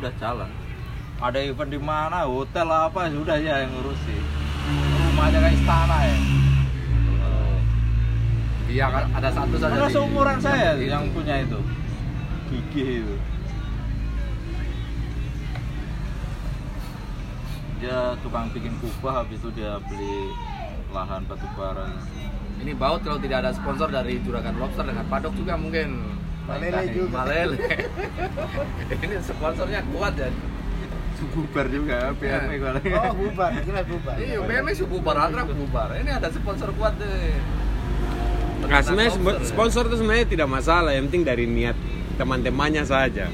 udah jalan ada event di mana hotel apa sudah ya yang ngurusi rumahnya kayak istana ya Iya kan ada satu saja. karena di- seumuran saya itu. yang punya itu gigi itu dia tukang bikin kubah habis itu dia beli lahan batu bara Ini baut kalau tidak ada sponsor dari Juragan Lobster dengan Padok juga mungkin Malele juga. Malele. Ini sponsornya kuat ya. bubar juga PME kalau Oh, bubar, jelas bubar. Iya, BMX bubar, Antrak bubar. Ini ada sponsor kuat deh. Nah, sebenarnya ya. sponsor itu sebenarnya tidak masalah, yang penting dari niat teman-temannya saja.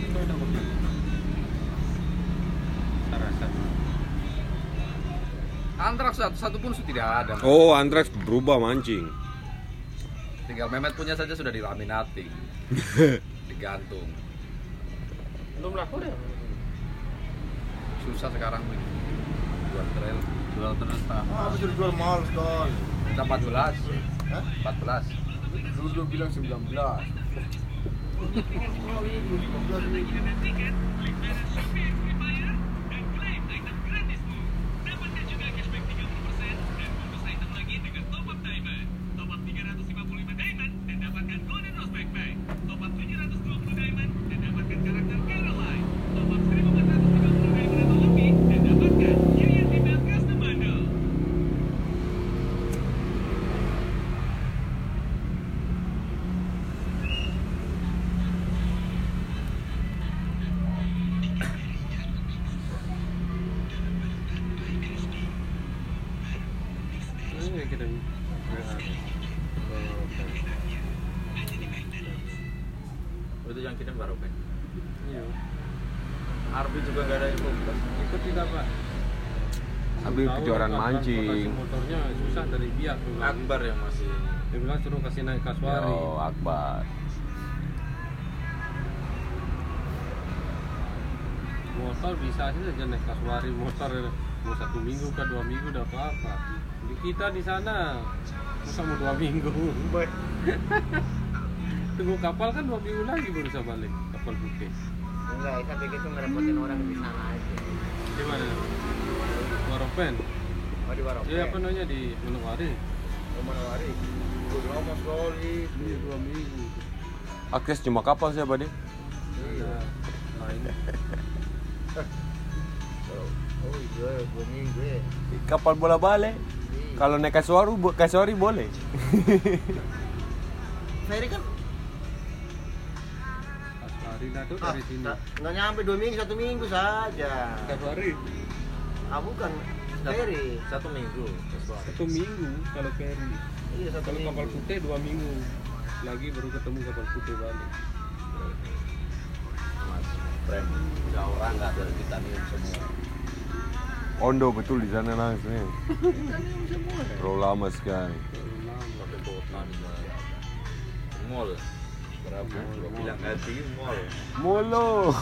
Antraks satu, satu pun sudah tidak ada. Oh, Antrax berubah mancing. Tinggal Mehmet punya saja sudah dilaminating. Digantung. Belum laku deh. Susah sekarang nih. Jual trail. jual terus Oh, aku sudah jual mahal sekali. Kita 14. Hah? 14. Dulu dia bilang 19. itu yang kirim baru kan Iya. Arbi juga nggak ada info Ikut tidak pak? Tapi Tahu kejuaraan mancing. motornya susah dari biak. Akbar yang masih Dia bilang suruh kasih naik kaswari. Oh, Akbar. Motor bisa aja saja naik kaswari motor mau satu minggu ke dua minggu udah apa apa. Di kita di sana masa mau dua minggu. Tunggu kapal kan dua minggu lagi baru bisa balik kapal putih. Enggak, tapi gitu ngerepotin orang di sana aja. Di mana? Waropen. Oh, di Waropen. Iya apa namanya di Manowari. Oh, Manowari. Udah lama sekali. Iya dua minggu. Akses cuma kapal siapa deh? Iya. Lain. Oh iya, dua minggu ya. Kapal bola balik. Kalau naik kasuari, kasuari boleh. Ferry kan Dah tuh ah, dari sini. nggak- nyampe dua minggu, satu minggu saja. Kaswari Ah bukan, ferry. satu minggu satu minggu kalau ferry. Iya satu Kalau minggu. kapal putih dua minggu lagi baru ketemu kapal putih balik. mas brand tiga orang nggak dari titanium semua Ondo betul di sana langsung ya. Terlalu lama sekali. pakai botan mall berapa gua bilang hati mall Mulu.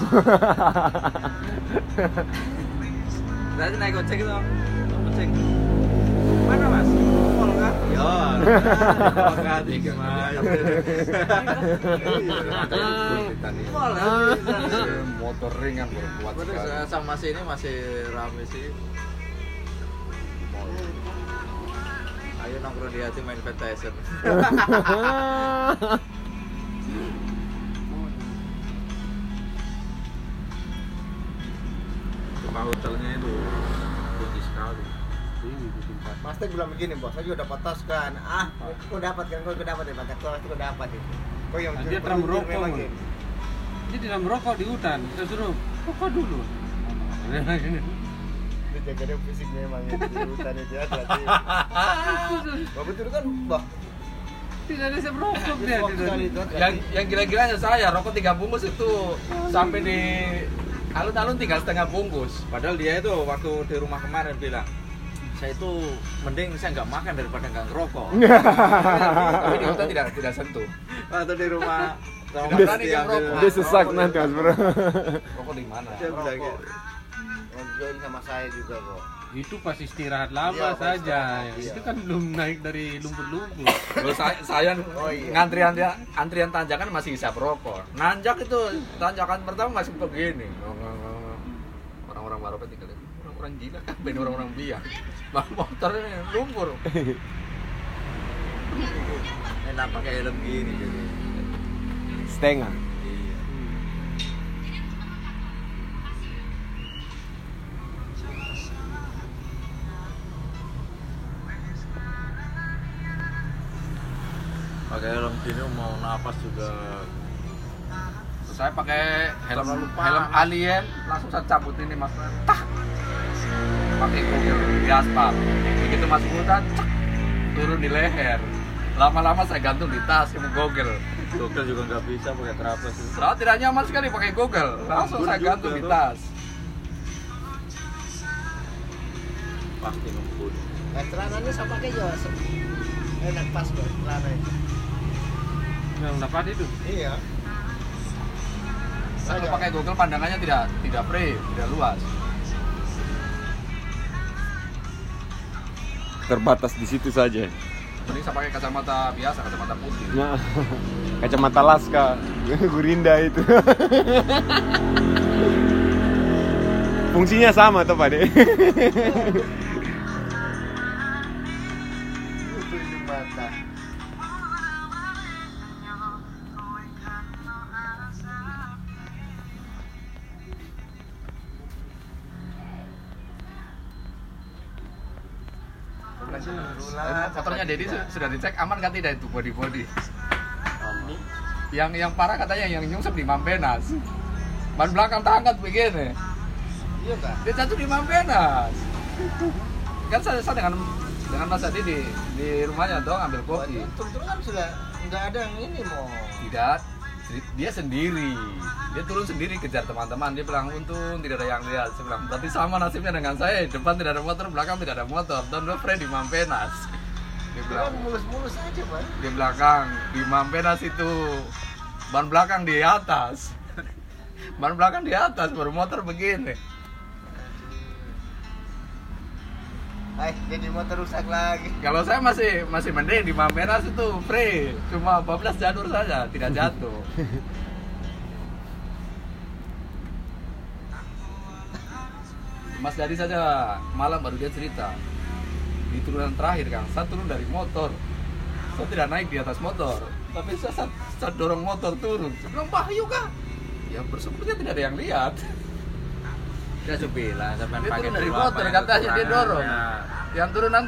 Tadi naik ojek itu, ojek. Mana mas? Mall kan? Ya. Mall kan? Gimana? Mall kan? Motor ringan berkuat sekali. saya sama sini masih rame sih. Ayo nongkrong di hati main Fantasy. Mas Tek bilang begini bos, saya juga dapat tas kan. Ah, kok dapat kan? Kok dapat ya? Pakai tas kok dapat itu. Kok yang Ah, dia terang merokok, ya? Dia tidak merokok di hutan. Kita suruh rokok dulu. Dia jaga dia fisik memang ya, di hutan itu ya. berarti. Wah betul kan, bah. tidak ada yang merokok dia. Tidak. Yang yang gila-gilanya saya rokok tiga bungkus itu sampai di alun-alun tinggal setengah bungkus. Padahal dia itu waktu di rumah kemarin bilang, saya itu mending saya nggak makan daripada nggak ngerokok. Tapi di hutan tidak tidak sentuh. Atau di rumah sama Dia- sesak nanti mas bro. Rokok di mana? Rokok. Ngobrol sama saya juga kok. Itu pas istirahat lama Iya, saja. istirahat, iya. Itu kan belum naik dari lumpur-lumpur. Loh, saya, saya Oh, iya. ngantrian antrian tanjakan masih bisa rokok. Nanjak itu tanjakan pertama masih begini. orang-orang tinggal lihat orang-orang gila kan orang-orang biang bang motornya lumpur. Enak pakai helm gini jadi. Setengah. iya. Pakai helm gini mau napas juga. Saya pakai helm helm alien langsung saya cabut ini mas. Tak pakai gogel di aspal begitu masuk hutan cak, turun di leher. Lama-lama saya gantung di tas ini gogel. Google juga nggak bisa pakai trapes itu. Soalnya tidak nyaman sekali pakai gogel. Langsung saya juga gantung di tas. Pasti ngebut Eh, celananya saya pakai se- enak pas kok celana itu. Yang dapat itu. Iya. kalau pakai gogel pandangannya tidak tidak free tidak luas Terbatas di situ saja. mending saya pakai kacamata biasa kacamata putih Nah, kacamata Laska, Gurinda itu. Fungsinya sama tuh Pak De. Mata. Motornya Dedi su- sudah dicek aman kan tidak itu body body yang yang parah katanya yang nyungsep di Mampenas. Ban belakang terangkat begini. Iya kak. dia jatuh di Mampenas. Kan saya, saya dengan dengan Mas Adi di di rumahnya dong ambil kopi. Tentu kan sudah nggak ada yang ini mau. tidak dia sendiri. Dia turun sendiri kejar teman-teman. Dia bilang untung tidak ada yang lihat. Saya bilang berarti sama nasibnya dengan saya. Depan tidak ada motor belakang tidak ada motor. Don't go friend di Mampenas dia bilang mulus-mulus aja pak. di belakang di Mampenas itu ban belakang di atas. Ban belakang di atas baru motor begini Eh, jadi motor rusak lagi. kalau saya masih masih mending di Mampenas itu free. Cuma 14 jalur saja tidak jatuh. Mas Dari saja malam baru dia cerita. Di turunan terakhir kang saya turun dari motor. Saya tidak naik di atas motor tapi saya, saya, saya dorong motor turun. Saya bilang kang. Ya bersyukurnya tidak ada yang lihat dia sudah bilang sampai pakai turun dari motor katanya dia dorong. yang turunan